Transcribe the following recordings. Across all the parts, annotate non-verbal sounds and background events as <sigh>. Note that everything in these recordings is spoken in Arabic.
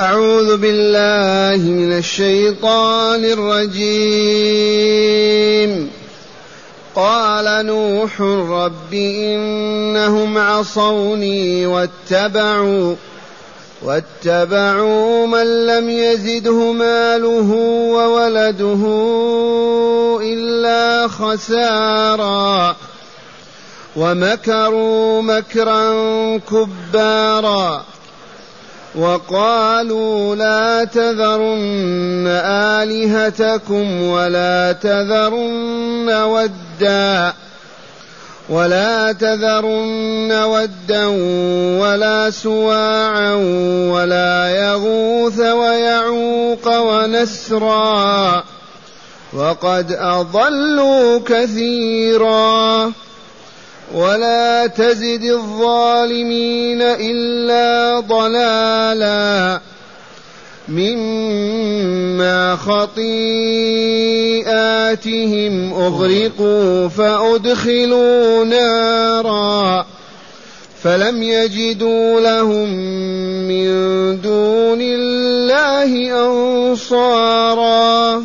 أعوذ بالله من الشيطان الرجيم. قال نوح رب إنهم عصوني واتبعوا واتبعوا من لم يزده ماله وولده إلا خسارا. ومكروا مكرا كبارا. وقالوا لا تذرن آلهتكم ولا تذرن ودا ولا تذرن ودا ولا سواعا ولا يغوث ويعوق ونسرا وقد أضلوا كثيرا ولا تزد الظالمين إلا ضلالا مما خطيئاتهم أغرقوا فأدخلوا نارا فلم يجدوا لهم من دون الله أنصارا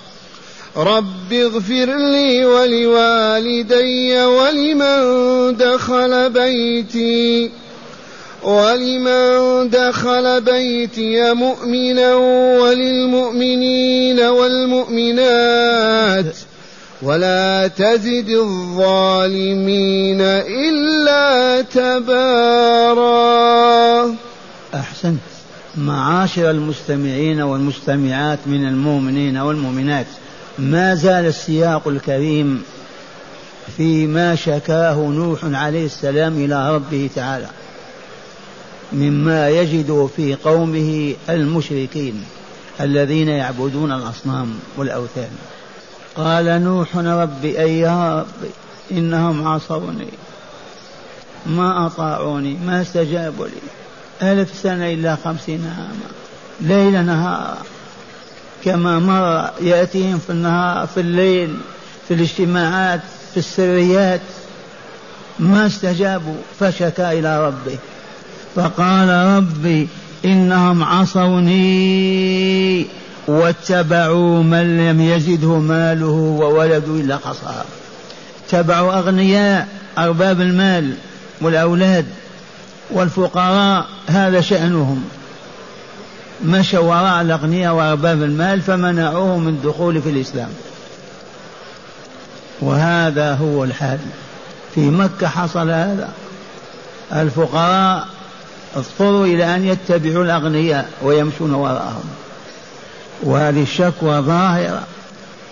رب اغفر لي ولوالدي ولمن دخل بيتي ولمن دخل بيتي مؤمنا وللمؤمنين والمؤمنات ولا تزد الظالمين إلا تبارا أحسنت. معاشر المستمعين والمستمعات من المؤمنين والمؤمنات. ما زال السياق الكريم فيما شكاه نوح عليه السلام إلى ربه تعالى مما يجد في قومه المشركين الذين يعبدون الأصنام والأوثان. قال نوح رب أي يا رب إنهم عصوني ما أطاعوني ما استجابوا لي. ألف سنة إلا خمسين عاما ليل نهار. كما مر يأتيهم في النهار في الليل في الاجتماعات في السريات. ما استجابوا فشكا إلى ربه. فقال ربي إنهم عصوني واتبعوا من لم يزده ماله وولده إلا خسارة. اتبعوا أغنياء أرباب المال والأولاد والفقراء هذا شأنهم. مشوا وراء الأغنياء وأرباب المال فمنعوه من الدخول في الإسلام. وهذا هو الحال. في مكة حصل هذا. الفقراء اضطروا إلى أن يتبعوا الأغنياء ويمشون وراءهم. وهذه الشكوى ظاهرة.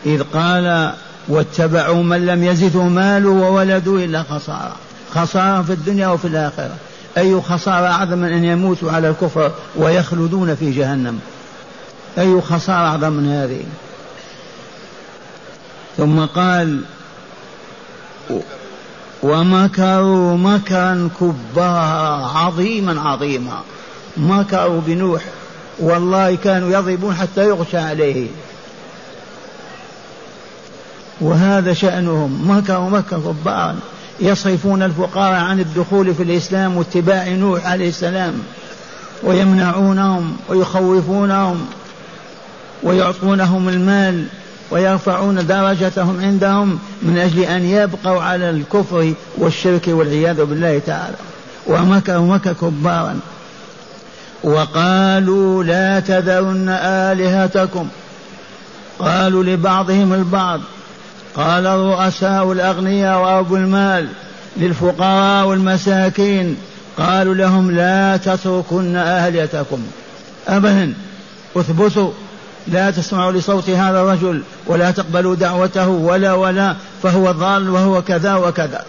إذ قال واتبعوا من لم يزده ماله وولده إلا خسارة. خسارة في الدنيا وفي الآخرة. أي خسارة أعظم من أن يموتوا على الكفر ويخلدون في جهنم. أي خسارة أعظم من هذه. ثم قال ومكروا مكرا كبارا عظيما عظيما. مكروا بنوح. والله كانوا يضربون حتى يغشى عليه. وهذا شأنهم. مكروا مكرا كبارا يصرفون الفقراء عن الدخول في الإسلام واتباع نوح عليه السلام ويمنعونهم ويخوفونهم ويعطونهم المال ويرفعون درجتهم عندهم من أجل أن يبقوا على الكفر والشرك والعياذ بالله تعالى. ومكروا مكر كبارا. وقالوا لا تذرن آلهتكم. قالوا لبعضهم البعض. قال الرؤساء الأغنياء وأبو المال للفقراء والمساكين قالوا لهم لا تتركن أهليتكم أبدا اثبتوا لا تسمعوا لصوت هذا الرجل ولا تقبلوا دعوته ولا ولا فهو ضال وهو كذا وكذا.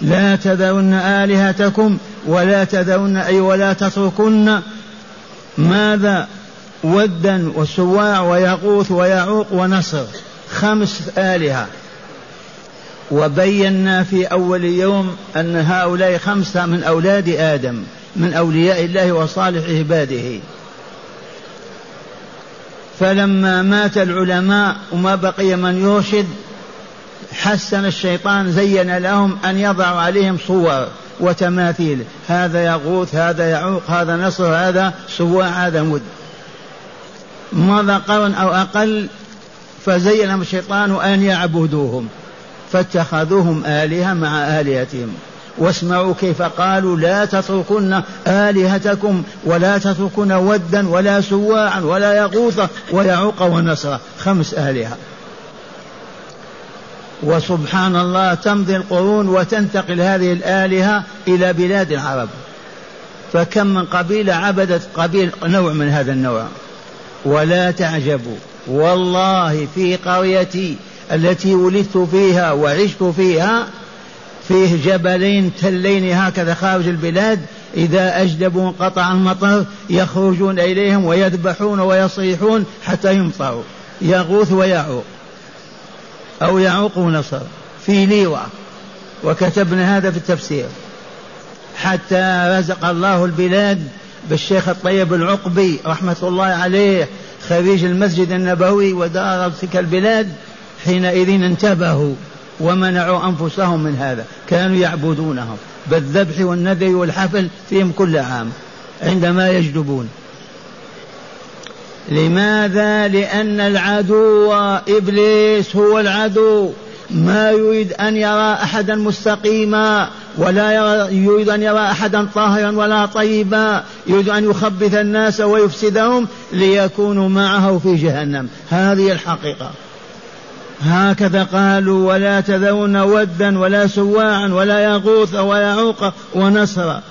لا تذرن آلهتكم ولا تذرن أي ولا تتركن. ماذا؟ ودا وسواع ويغوث ويعوق ونصر. خمس آلهة. وبينا في أول يوم أن هؤلاء خمسة من أولاد آدم من أولياء الله وصالح عباده. فلما مات العلماء وما بقي من يرشد حسن الشيطان زين لهم أن يضعوا عليهم صور وتماثيل. هذا يغوث هذا يعوق هذا نصر هذا سواع هذا مد. مضى قرن أو أقل فزين لهم الشيطان أن يعبدوهم فاتخذوهم آلهة مع آلهتهم. واسمعوا كيف قالوا لا تتركن آلهتكم ولا تتركن ودا ولا سواعا ولا يغوث ويعوق ونسرا. خمس آلهة. وسبحان الله تمضي القرون وتنتقل هذه الآلهة إلى بلاد العرب. فكم من قبيلة عبدت قبيل نوع من هذا النوع. ولا تعجبوا والله في قريتي التي ولدت فيها وعشت فيها فيه جبلين تلين هكذا خارج البلاد إذا أجدبوا انقطع المطر يخرجون إليهم ويذبحون ويصيحون حتى يمطروا. يغوث ويعوق. أو يعوق نصر في ليوة. وكتبنا هذا في التفسير. حتى رزق الله البلاد بالشيخ الطيب العقبي رحمة الله عليه خريج المسجد النبوي ودار تلك البلاد حينئذ انتبهوا ومنعوا أنفسهم من هذا كانوا يعبدونهم بالذبح والنذر والحفل فيهم كل عام عندما يجدبون. لماذا؟ لأن العدو إبليس هو العدو. ما يريد أن يرى أحدا مستقيما. ولا يريد أن يرى أحدا طاهرا ولا طيبا. يريد أن يخبث الناس ويفسدهم ليكونوا معه في جهنم. هذه الحقيقة. هكذا قالوا ولا تذرون ودا ولا سواعا ولا يغوث ويعوق ونصرا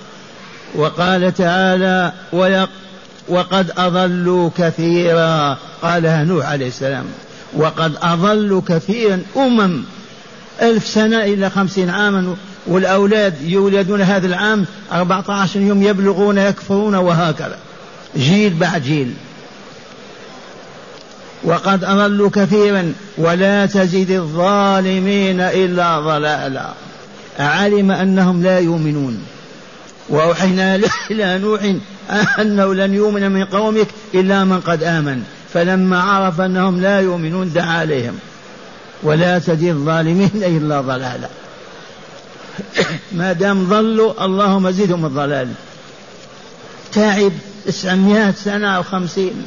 وقال تعالى وقد أضلوا كثيرا. قالها نوح عليه السلام وقد أضلوا كثيرا أمم. ألف سنة إلى خمسين عاما. والأولاد يولدون هذا العام أربعة عشر يوم يبلغون يكفرون وهكذا. جيل بعد جيل. وقد أضلوا كثيرا. ولا تزد الظالمين إلا ضلالا. علم أنهم لا يؤمنون. وأوحينا <laughs> إلى نوح أنه لن يؤمن من قومك إلا من قد آمن. فلما عرف أنهم لا يؤمنون دعا عليهم. ولا تزد الظالمين إلا ضلالا. ما دام ضلوا اللهم زدهم الضلال. تعب تسعمائة سنة أو خمسين.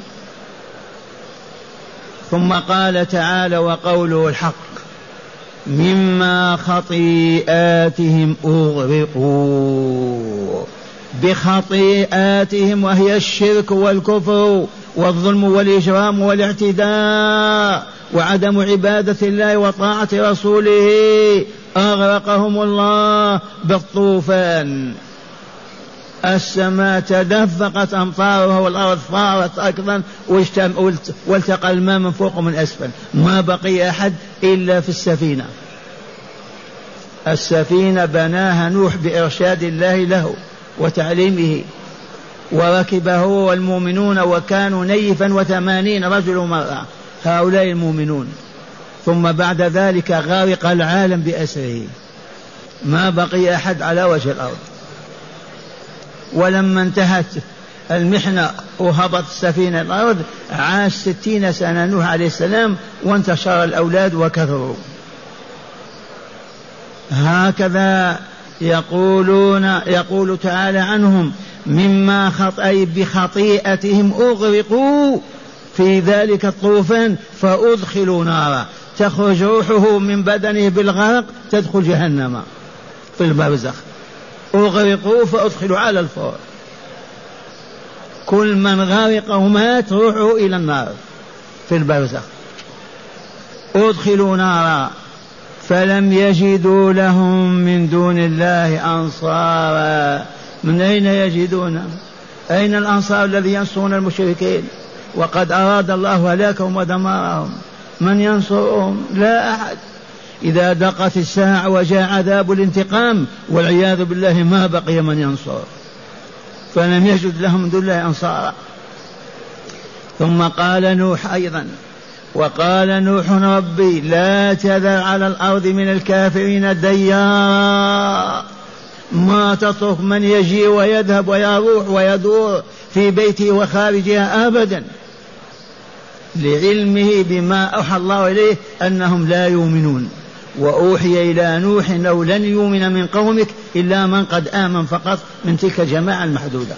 ثم قال تعالى وقوله الحق مما خطيئاتهم أغرقوا. بخطيئاتهم وهي الشرك والكفر والظلم والإجرام والاعتداء وعدم عبادة الله وطاعة رسوله. أغرقهم الله بالطوفان. السماء تدفقت أمطارها والأرض فارت أيضا والتقى الماء من فوق ومن أسفل. ما بقي أحد إلا في السفينة. السفينة بناها نوح بإرشاد الله له. وتعليمه وركبه والمؤمنون وكانوا نيفا وثمانين رجل ومرأة هؤلاء المؤمنون. ثم بعد ذلك غارق العالم بأسره. ما بقي أحد على وجه الأرض. ولما انتهت المحنة وهبط السفينة الأرض عاش ستين سنة. نوح عليه السلام وانتشر الأولاد وكثروا. هكذا يقولون يقول تعالى عنهم مما خطأي بخطيئتهم أغرقوا في ذلك الطوفان فأدخلوا نارا. تخرج روحه من بدنه بالغرق تدخل جهنم في البرزخ. أغرقوا فأدخلوا على الفور. كل من غرق ومات روحه إلى النار في البرزخ. أدخلوا نارا. فلم يجدوا لهم من دون الله أنصارا. من أين يجدون؟ أين الأنصار الذي ينصرون المشركين؟ وقد أراد الله هلاكهم ودمارهم. من ينصرهم؟ لا أحد. إذا دقت الساعة وجاء عذاب الانتقام والعياذ بالله ما بقي من ينصر. فلم يجد لهم دون الله أنصارا. ثم قال نوح أيضا وقال نوح ربي لا تذر على الأرض من الكافرين ديارا ما تترك من يجي ويذهب ويروح ويدور في بيته وخارجها أبدا. لعلمه بما أوحى الله إليه أنهم لا يؤمنون. وأوحي إلى نوح أنه لن يؤمن من قومك إلا من قد آمن فقط من تلك الجماعة المحدودة.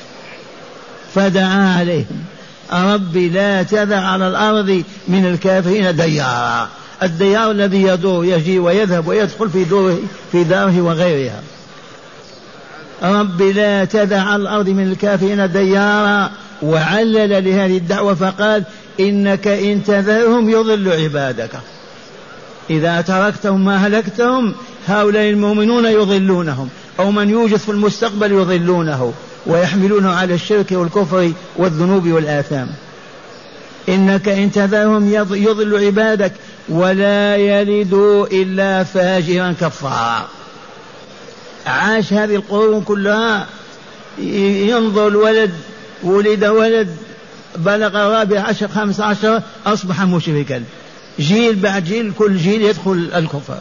فدعا عليهم. ربي لا تذع على الأرض من الكافرين ديارا. الديار الذي يدور يجي ويذهب ويدخل في دوره في داره وغيرها. ربي لا تذع على الأرض من الكافرين ديارا. وعلل لهذه الدعوة فقال إنك إن تذرهم يضل عبادك. إذا تركتهم ما هلكتهم هؤلاء المؤمنون يضلونهم. أو من يوجد في المستقبل يضلونه. ويحملونه على الشرك والكفر والذنوب والآثام. إنك إن تذرهم يضل عبادك ولا يلدوا إلا فاجرا كفارا عاش هذه القرون كلها. ينظر الولد ولد ولد بلغ رابع عشر خمس عشر أصبح مشركا. جيل بعد جيل كل جيل يدخل الكفر.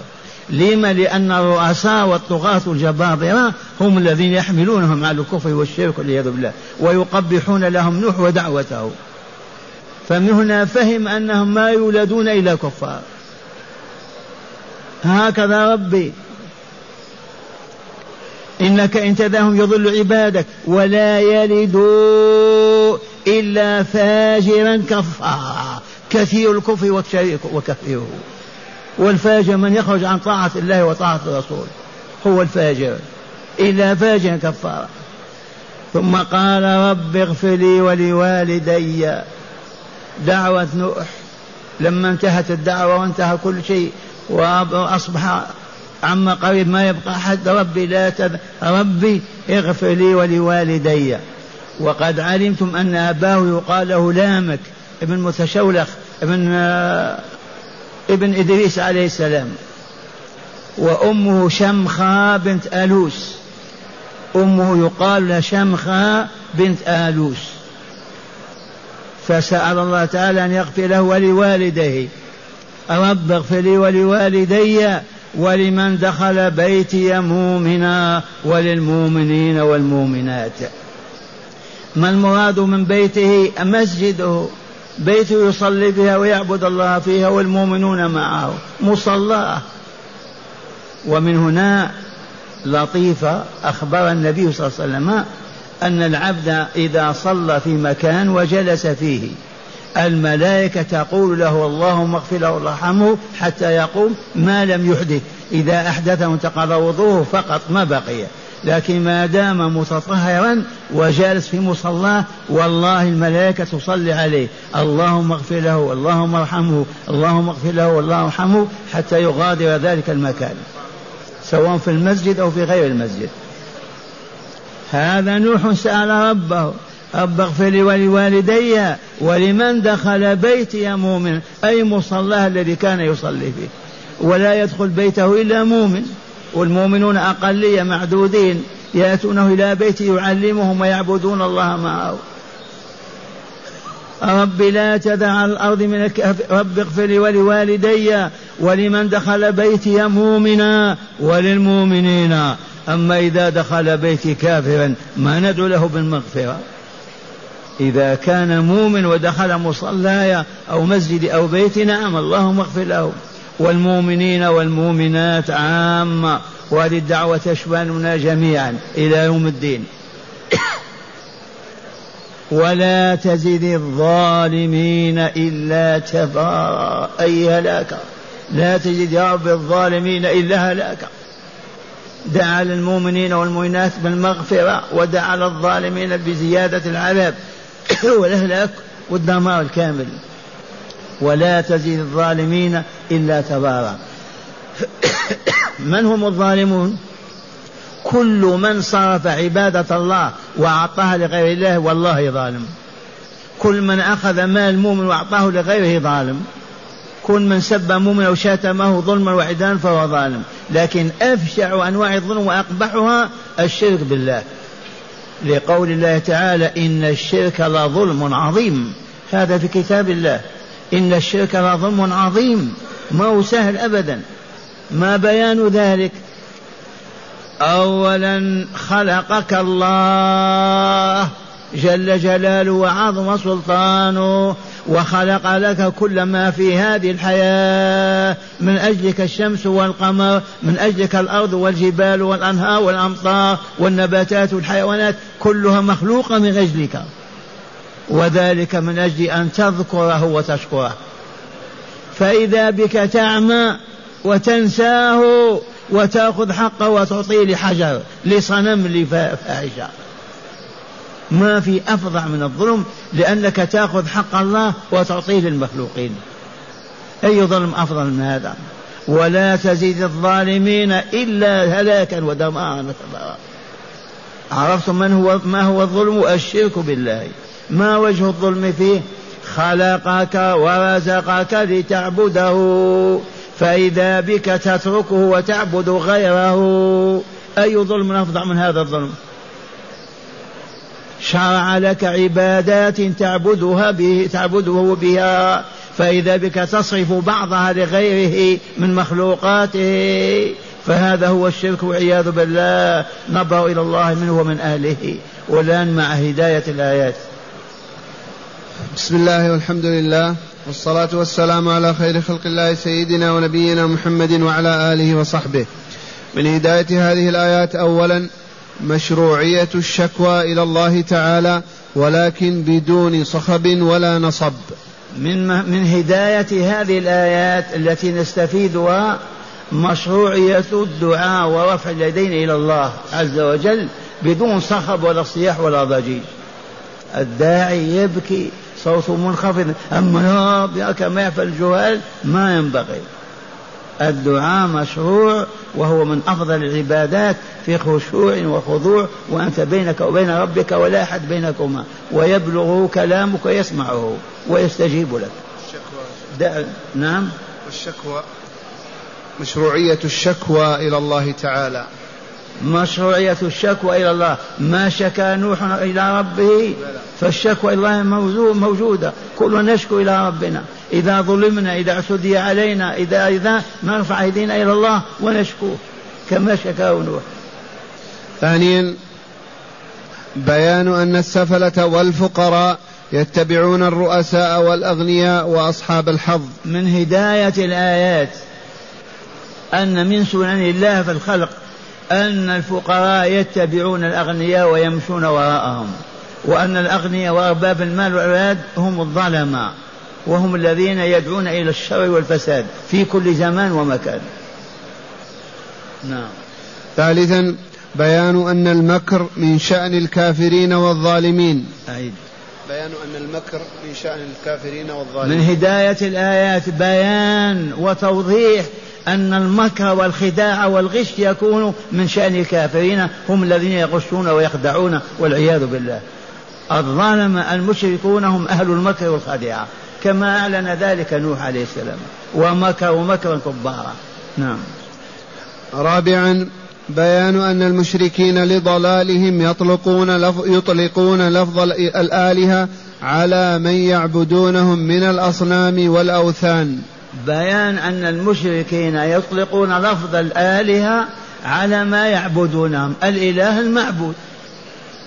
لما لأن الرؤساء والطغاة الجبابرة هم الذين يحملونهم على الكفر والشرك والعياذ بالله ويقبحون لهم نوح ودعوته. فمن هنا فهم أنهم ما يولدون إلا كفار. هكذا ربي. إنك إن تذرهم يضل عبادك ولا يلدوا إلا فاجرا كفارا. كثير الكفر وكثيره والفاجر من يخرج عن طاعة الله وطاعة الرسول. هو الفاجر. إلا فاجر كفارا ثم قال رب اغفر لي ولوالدي. دعوة نوح. لما انتهت الدعوة وانتهى كل شيء وأصبح عما قريب ما يبقى أحد ربي لا تذ... ربي اغفر لي ولوالدي. وقد علمتم أن أباه يقال له لامك ابن متشولخ ابن ابن إدريس عليه السلام وأمه شمخة بنت آلوس. أمه يقال لها شمخة بنت آلوس. فسأل الله تعالى أن يغفر له ولوالديه. رب اغفر لي ولوالدي ولمن دخل بيتي مؤمنا وللمؤمنين والمؤمنات. ما المراد من بيته؟ مسجده. بيته يصلي بها ويعبد الله فيها والمؤمنون معه. مصلاه ومن هنا لطيفة أخبر النبي صلى الله عليه وسلم أن العبد إذا صلى في مكان وجلس فيه الملائكة تقول له اللهم اغفر له وارحمه حتى يقوم ما لم يحدث. إذا أحدث انتقض وضوءه فقط ما بقي. لكن ما دام متطهرا وجالس في مصلاه والله الملائكة تصلي عليه. اللهم اغفر له اللهم ارحمه اللهم اغفر له والله ارحمه حتى يغادر ذلك المكان. سواء في المسجد أو في غير المسجد. هذا نوح سأل ربه رب اغفر لي ولوالدي ولمن دخل بيتي مؤمن؟ أي مصلاه الذي كان يصلي فيه. ولا يدخل بيته إلا مؤمن. والمؤمنون أقلية معدودين يأتونه إلى بيته يعلمهم ويعبدون الله معه. رب لا تدع على الأرض من رب اغفر لي ولوالدي ولمن دخل بيتي مؤمنا وللمؤمنين. أما إذا دخل بيتي كافرا ما ندعو له بالمغفرة. إذا كان مؤمن ودخل مصلاي أو مسجد أو بيت نعم اللهم اغفر له. والمؤمنين والمؤمنات عامة. وهذه الدعوة تشملنا جميعا إلى يوم الدين. <coughs> ولا تزد الظالمين إلا تبارا. أي هلاكا لا تجد يا رب الظالمين إلا هلاكا دعا للمؤمنين والمؤمنات بالمغفرة ودعا للظالمين بزيادة العذاب. <coughs> والإهلاك والدمار الكامل. ولا تزيد الظالمين إلا تبارا من هم الظالمون؟ كل من صرف عبادة الله وأعطاها لغير الله والله ظالم. كل من أخذ مال مؤمن وأعطاه لغيره ظالم. كل من سب مؤمن أو شاتمه ظلما وعدانا فهو ظالم. لكن أفشع أنواع الظلم وأقبحها الشرك بالله. لقول الله تعالى إن الشرك لظلم عظيم. هذا في كتاب الله. إن الشرك لظلم عظيم. ما هو سهل أبدا. ما بيان ذلك؟ أولا خلقك الله جل جلاله وعظم سلطانه وخلق لك كل ما في هذه الحياة. من أجلك الشمس والقمر من أجلك الأرض والجبال والأنهار والأمطار والنباتات والحيوانات كلها مخلوقة من أجلك. وذلك من أجل أن تذكره وتشكره. فإذا بك تعمى وتنساه وتأخذ حقه وتعطيه لحجر لصنم لفاحشة. ما في أفظع من الظلم لأنك تأخذ حق الله وتعطيه للمخلوقين. أي ظلم أفضل من هذا؟ ولا تزيد الظالمين إلا هلاكا ودمارا. عرفتم من هو ما هو الظلم؟ الشرك بالله. ما وجه الظلم فيه؟ خلقك ورزقك لتعبده فإذا بك تتركه وتعبد غيره. أي ظلم أفظع من هذا الظلم؟ شرع لك عبادات تعبدها به تعبده بها فإذا بك تصرف بعضها لغيره من مخلوقاته فهذا هو الشرك والعياذ بالله. نبرأ إلى الله منه ومن أهله والآن مع هداية الآيات. بسم الله والحمد لله والصلاة والسلام على خير خلق الله سيدنا ونبينا محمد وعلى آله وصحبه. من هداية هذه الآيات أولا مشروعية الشكوى إلى الله تعالى ولكن بدون صخب ولا نصب. من من هداية هذه الآيات التي نستفيدها مشروعية الدعاء ورفع اليدين إلى الله عز وجل بدون صخب ولا صياح ولا ضجيج. الداعي يبكي صوته منخفض. أما يا كما يفعل الجهال ما ينبغي. الدعاء مشروع وهو من أفضل العبادات في خشوع وخضوع وأنت بينك وبين ربك ولا أحد بينكما. ويبلغ كلامك ويسمعه ويستجيب لك. الشكوى. نعم. والشكوى. مشروعية الشكوى إلى الله تعالى. مشروعية الشكوى إلى الله. ما شكا نوح إلى ربه فالشكوى إلى الله موجودة. كلنا نشكو إلى ربنا. إذا ظلمنا إذا اعتدي علينا إذا إذا نرفع أيدينا إلى الله ونشكوه كما شكاه نوح. ثانيا بيان أن السفلة والفقراء يتبعون الرؤساء والأغنياء وأصحاب الحظ. من هداية الآيات أن من سنن الله في الخلق. أن الفقراء يتبعون الأغنياء ويمشون وراءهم وأن الأغنياء وأرباب المال والأولاد هم الظلماء وهم الذين يدعون إلى الشر والفساد في كل زمان ومكان. نعم. ثالثا بيان أن المكر من شأن الكافرين والظالمين. أعيد بيان أن المكر من شأن الكافرين والظالمين. من هداية الآيات بيان وتوضيح أن المكر والخداع والغش يكون من شأن الكافرين هم الذين يغشون ويخدعون والعياذ بالله. الظالم المشركون هم أهل المكر والخديعة كما أعلن ذلك نوح عليه السلام. ومكروا مكرا كبارا. نعم. رابعا بيان أن المشركين لضلالهم يطلقون لفظ يطلقون لفظ الآلهة على من يعبدونهم من الأصنام والأوثان. بيان أن المشركين يطلقون لفظ الآلهة على ما يعبدونهم. الإله المعبود.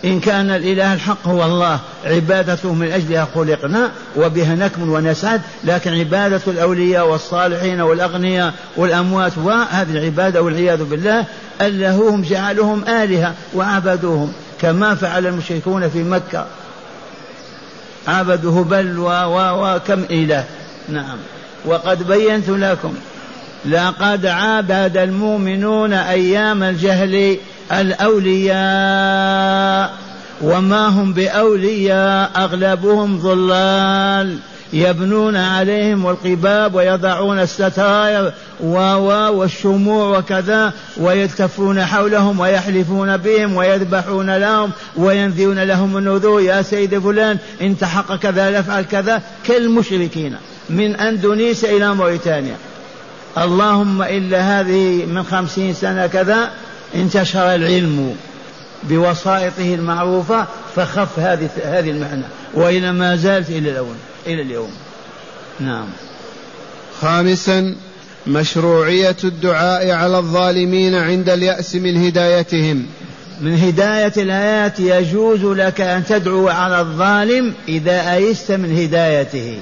إن كان الإله الحق هو الله عبادته من أجلها خلقنا وبها نكمل ونسعد لكن عبادة الأولياء والصالحين والأغنياء والأموات وهذه العبادة والعياذ بالله ألهوهم جعلوهم آلهة وعبدوهم كما فعل المشركون في مكة. عبدوا هبل وكم إله. نعم. وقد بينت لكم لقد عبد المؤمنون أيام الجهل الأولياء وما هم بأولياء أغلبهم ضلال يبنون عليهم القباب ويضعون الستائر والشموع وكذا ويلتفون حولهم ويحلفون بهم ويذبحون لهم وينذرون لهم النذور يا سيد فلان إن تحقق كذا نفعل كذا. كالمشركين. من أندونيسيا إلى موريتانيا. اللهم الا هذه من خمسين سنة كذا انتشر العلم بوسائطه المعروفة فخف هذه هذه المعنى. وإلى ما زالت إلى اليوم إلى اليوم. نعم. خامسا مشروعية الدعاء على الظالمين عند اليأس من هدايتهم. من هداية الآيات يجوز لك أن تدعو على الظالم إذا أيست من هدايته.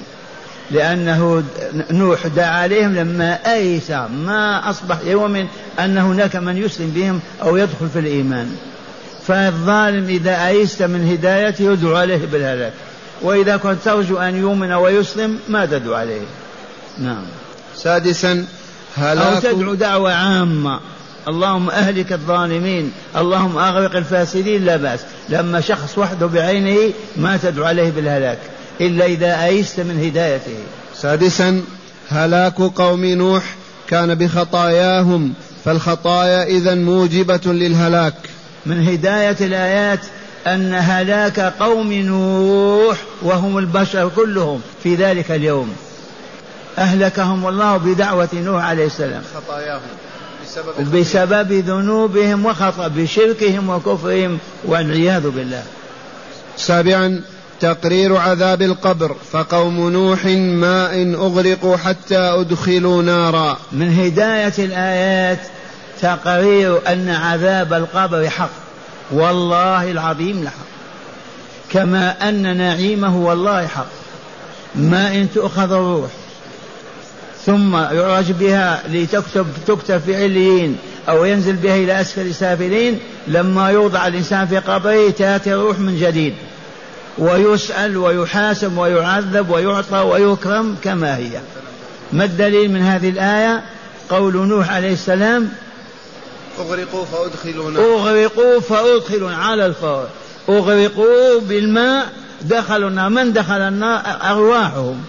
لأنه نوح دعا عليهم لما أيس ما أصبح يوم أن هناك من يسلم بهم أو يدخل في الإيمان. فالظالم إذا أيست من هدايته يدعو عليه بالهلاك. وإذا كنت ترجو أن يؤمن ويسلم ما تدعو عليه. نعم. سادسا هلاك أو تدعو دعوة عامة. اللهم أهلك الظالمين. اللهم أغرق الفاسدين. لا بأس. لما شخص وحده بعينه ما تدعو عليه بالهلاك. إلا إذا أيست من هدايته. سادسا هلاك قوم نوح كان بخطاياهم فالخطايا إذا موجبة للهلاك. من هداية الآيات أن هلاك قوم نوح وهم البشر كلهم في ذلك اليوم. أهلكهم الله بدعوة نوح عليه السلام. خطاياهم بسبب, بسبب ذنوبهم وخطأ بشركهم وكفرهم والعياذ بالله. سابعا تقرير عذاب القبر فقوم نوح ماء أغرقوا حتى أدخلوا نارا. من هداية الآيات تقرير أن عذاب القبر حق. والله العظيم لحق كما أن نعيمه والله حق. ما إن تؤخذ الروح. ثم يعرج بها لتكتب تكتب في عليين أو ينزل بها إلى أسفل سافلين لما يوضع الإنسان في قبره تأتي الروح من جديد. ويسأل ويحاسب ويعذب ويعطى ويكرم كما هي. ما الدليل من هذه الآية؟ قول نوح عليه السلام أغرقوا فأدخلوا أغرقوا فأدخلوا على الفور. أغرقوا بالماء دخلوا النار. من دخل النار؟ أرواحهم.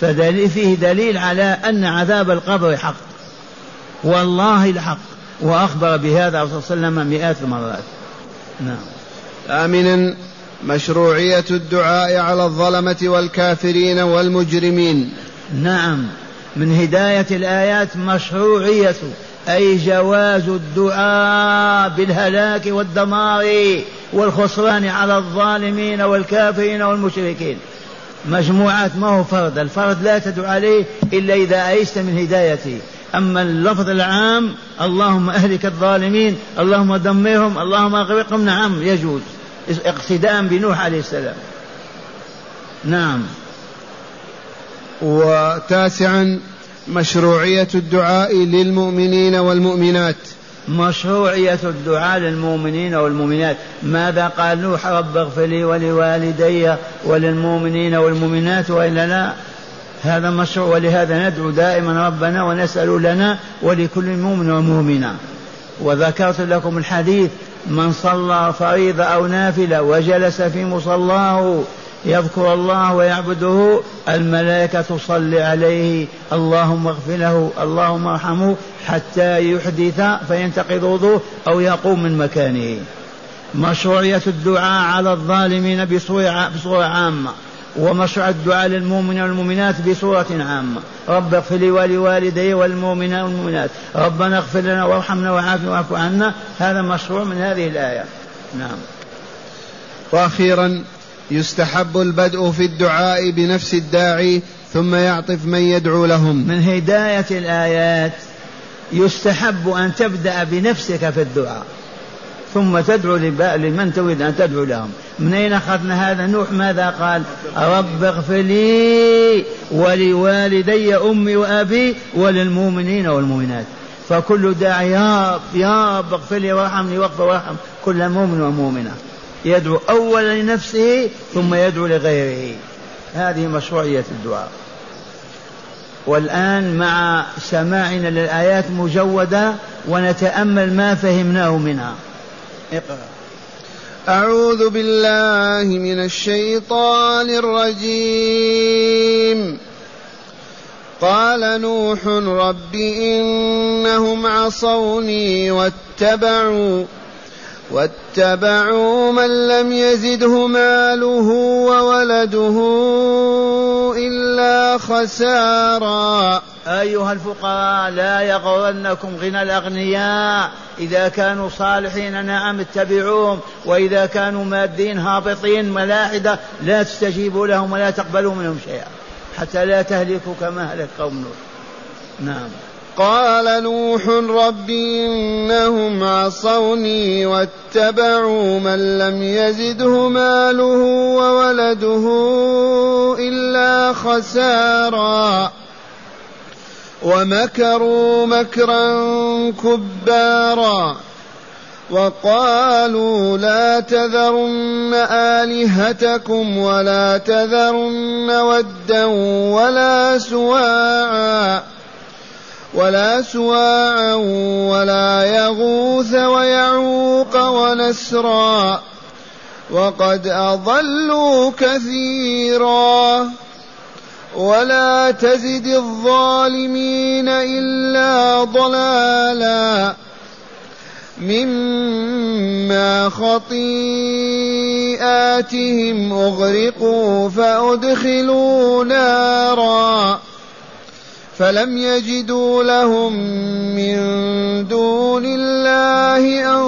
فدليل فيه دليل على أن عذاب القبر حق. والله الحق. وأخبر بهذا صلى الله عليه وسلم مئات المرات. نعم. آمنا. مشروعية الدعاء على الظلمة والكافرين والمجرمين. نعم من هداية الآيات مشروعية أي جواز الدعاء بالهلاك والدمار والخسران على الظالمين والكافرين والمشركين. مجموعات ما هو فرد الفرد لا تدعو عليه إلا إذا أيست من هدايته. أما اللفظ العام اللهم أهلك الظالمين اللهم دمرهم اللهم أغرقهم نعم يجوز. اقتداء بنوح عليه السلام. نعم. وتاسعا مشروعية الدعاء للمؤمنين والمؤمنات. مشروعية الدعاء للمؤمنين والمؤمنات. ماذا قال نوح؟ رب اغفر لي ولوالدي وللمؤمنين والمؤمنات وإلا لا؟ هذا مشروع ولهذا ندعو دائما ربنا ونسأل لنا ولكل مؤمن ومؤمنة. وذكرت لكم الحديث من صلى فريضة أو نافلة وجلس في مصلاه يذكر الله ويعبده الملائكة تصلي عليه اللهم اغفر له اللهم ارحمه حتى يحدث فينتقض وضوء أو يقوم من مكانه. مشروعية الدعاء على الظالمين بصورة عامة. ومشروع الدعاء للمؤمنين والمؤمنات بصورة عامة. رب اغفر لي ولوالدي والمؤمنين والمؤمنات. ربنا اغفر لنا وارحمنا وعافنا واعف عنا. هذا مشروع من هذه الآية. نعم. وأخيرا يستحب البدء في الدعاء بنفس الداعي ثم يعطف من يدعو لهم. من هداية الآيات يستحب أن تبدأ بنفسك في الدعاء. ثم تدعو لمن تريد أن تدعو لهم. من أين أخذنا هذا؟ نوح ماذا قال؟ رب اغفر لي ولوالدي أمي وأبي وللمؤمنين والمؤمنات. فكل داعي يا رب يا رب اغفر لي وارحمني واغفر وارحم. كل مؤمن ومؤمنة. يدعو أولا لنفسه ثم يدعو لغيره. هذه مشروعية الدعاء. والآن مع سماعنا للآيات مجودة ونتأمل ما فهمناه منها. اقرأ. أعوذ بالله من الشيطان الرجيم. قال نوح رب إنهم عصوني واتبعوا واتبعوا من لم يزده ماله وولده إلا خسارا. أيها الفقراء لا يغرنكم غنى الأغنياء. إذا كانوا صالحين نعم اتبعوهم وإذا كانوا مادين هابطين ملاحدة لا تستجيبوا لهم ولا تقبلوا منهم شيئا. حتى لا تهلكوا كما هلك قوم نوح. نعم. قال نوح رب إنهم عصوني واتبعوا من لم يزده ماله وولده إلا خسارا. ومكروا مكرا كبارا وقالوا لا تذرن آلهتكم ولا تذرن ودا ولا سواعا ولا سواعا ولا يغوث ويعوق ونسرا وقد أضلوا كثيرا ولا تزد الظالمين إلا ضلالا مما خطيئاتهم أغرقوا فأدخلوا نارا فلم يجدوا لهم من دون الله أنصارا